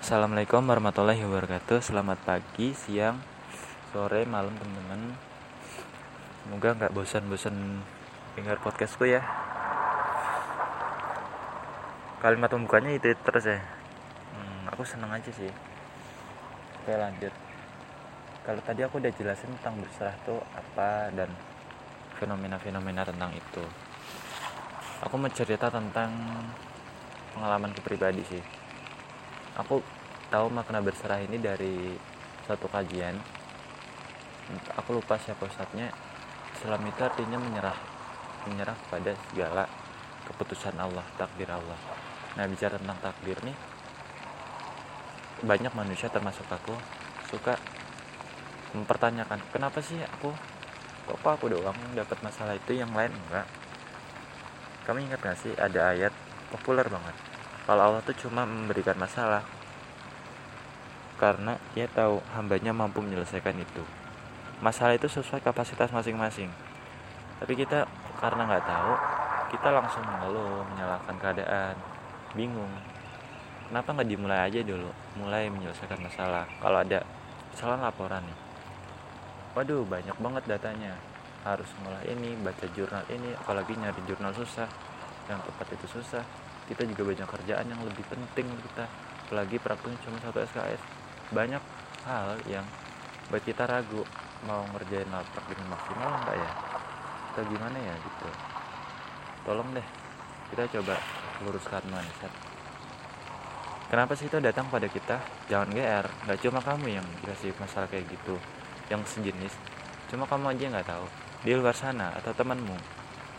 Assalamualaikum warahmatullahi wabarakatuh. Selamat pagi, siang, sore, malam teman-teman. Semoga nggak bosan-bosan dengar podcastku ya. Kalimat pembukanya itu terus ya. Hmm, Aku seneng aja sih. Oke lanjut. Kalau tadi aku udah jelasin tentang berserah tuh apa dan fenomena-fenomena tentang itu. Aku mau cerita tentang pengalaman pribadi sih aku tahu makna berserah ini dari satu kajian. Aku lupa siapa ustadznya. Islam itu artinya menyerah menyerah kepada segala keputusan Allah takdir Allah. Nah bicara tentang takdir nih banyak manusia termasuk aku suka mempertanyakan kenapa sih aku? Kok aku doang dapat masalah itu yang lain enggak? Kamu ingat gak sih ada ayat populer banget. Kalau Allah tuh cuma memberikan masalah karena dia tahu hambanya mampu menyelesaikan itu. Masalah itu sesuai kapasitas masing-masing. Tapi kita karena nggak tahu kita langsung mengeluh menyalahkan keadaan. Bingung. Kenapa nggak dimulai aja dulu? Mulai menyelesaikan masalah. Kalau ada misalnya laporan nih. Waduh banyak banget datanya. Harus mulai ini baca jurnal ini apalagi nyari jurnal susah. Yang tepat itu susah. Kita juga banyak kerjaan yang lebih penting kita. Apalagi prakteknya cuma satu SKS banyak hal yang buat kita ragu. Mau ngerjain laprak dengan maksimal enggak ya? Atau gimana ya gitu. Tolong deh kita coba luruskan mindset. Kenapa sih itu datang pada kita? Jangan GR nggak cuma kamu yang dikasih masalah kayak gitu yang sejenis. Cuma kamu aja nggak tahu. Di luar sana atau temanmu.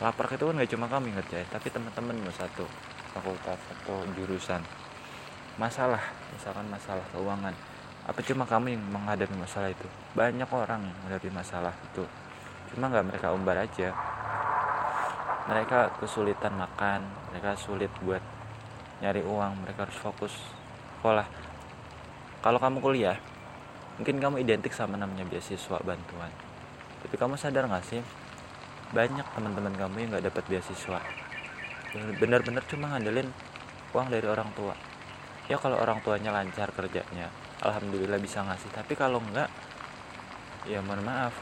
Laprak itu kan nggak cuma kamu ngerjain tapi teman-temanmu satu fakultas atau jurusan. Masalah misalkan masalah keuangan apa cuma kamu yang menghadapi masalah itu? Banyak orang yang menghadapi masalah itu. Cuma nggak mereka umbar aja. Mereka kesulitan makan mereka sulit buat nyari uang mereka harus fokus sekolah. Kalau kamu kuliah mungkin kamu identik sama namanya beasiswa bantuan. Tapi kamu sadar nggak sih? Banyak teman-teman kamu yang nggak dapat beasiswa. Benar-benar cuma ngandelin uang dari orang tua. Ya kalau orang tuanya lancar kerjanya alhamdulillah bisa ngasih. Tapi kalau enggak ya mohon maaf.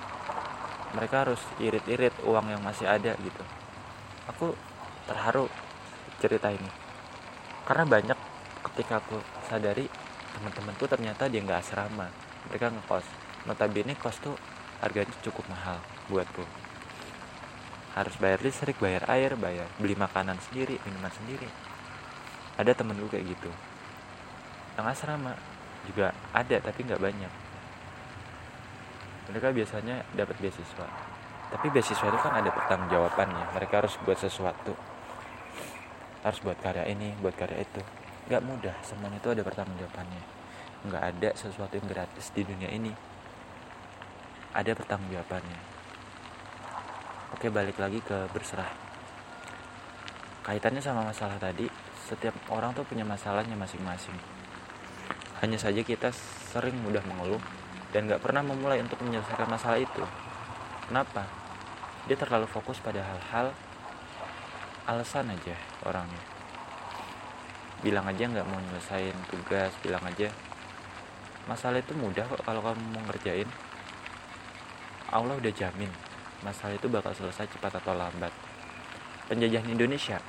Mereka harus irit-irit uang yang masih ada gitu. Aku terharu cerita ini. Karena banyak ketika aku sadari teman-temanku ternyata dia nggak asrama. Mereka ngekos. Notabene kos tuh harganya cukup mahal buatku. Harus bayar listrik bayar air bayar beli makanan sendiri minuman sendiri. Ada temen gue kayak gitu. Yang asrama juga ada tapi nggak banyak. Mereka biasanya dapat beasiswa. Tapi beasiswa itu kan ada pertanggungjawabannya. Mereka harus buat sesuatu. Harus buat karya ini buat karya itu. Nggak mudah semuanya itu ada pertanggungjawabannya. Nggak ada sesuatu yang gratis di dunia ini. Ada pertanggungjawabannya. Oke balik lagi ke berserah. Kaitannya sama masalah tadi Setiap orang tuh punya masalahnya masing-masing Hanya saja kita sering mudah mengeluh Dan gak pernah memulai untuk menyelesaikan masalah itu Kenapa? Dia terlalu fokus pada hal-hal Alasan aja orangnya Bilang aja gak mau nyelesain tugas Bilang aja Masalah itu mudah kok kalau kamu mau ngerjain Allah udah jamin masalah itu bakal selesai cepat atau lambat. Penjajahan Indonesia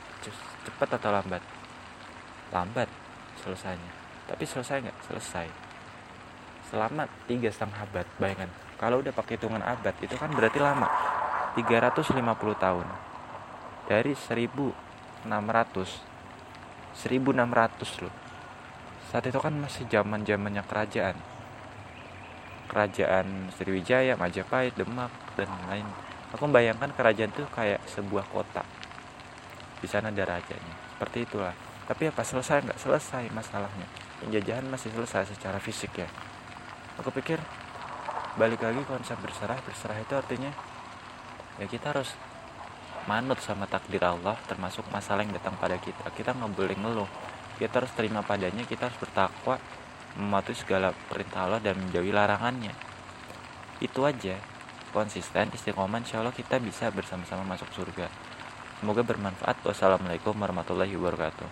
cepat atau lambat? Lambat selesainya. Tapi selesai nggak? Selesai. Selama tiga setengah abad, bayangkan. Kalau udah pakai hitungan abad itu kan berarti lama. 350 tahun. Dari 1600 1600 loh. Saat itu kan masih zaman zamannya kerajaan kerajaan Sriwijaya, Majapahit, Demak dan lain. Aku membayangkan kerajaan itu kayak sebuah kota. Di sana ada rajanya. Seperti itulah. Tapi apa selesai nggak selesai masalahnya? Penjajahan masih selesai secara fisik ya. Aku pikir balik lagi konsep berserah. Berserah itu artinya ya kita harus manut sama takdir Allah termasuk masalah yang datang pada kita. Kita nggak boleh ngeluh. Kita harus terima padanya. Kita harus bertakwa mematuhi segala perintah Allah dan menjauhi larangannya itu aja konsisten istiqomah insya Allah kita bisa bersama-sama masuk surga semoga bermanfaat wassalamualaikum warahmatullahi wabarakatuh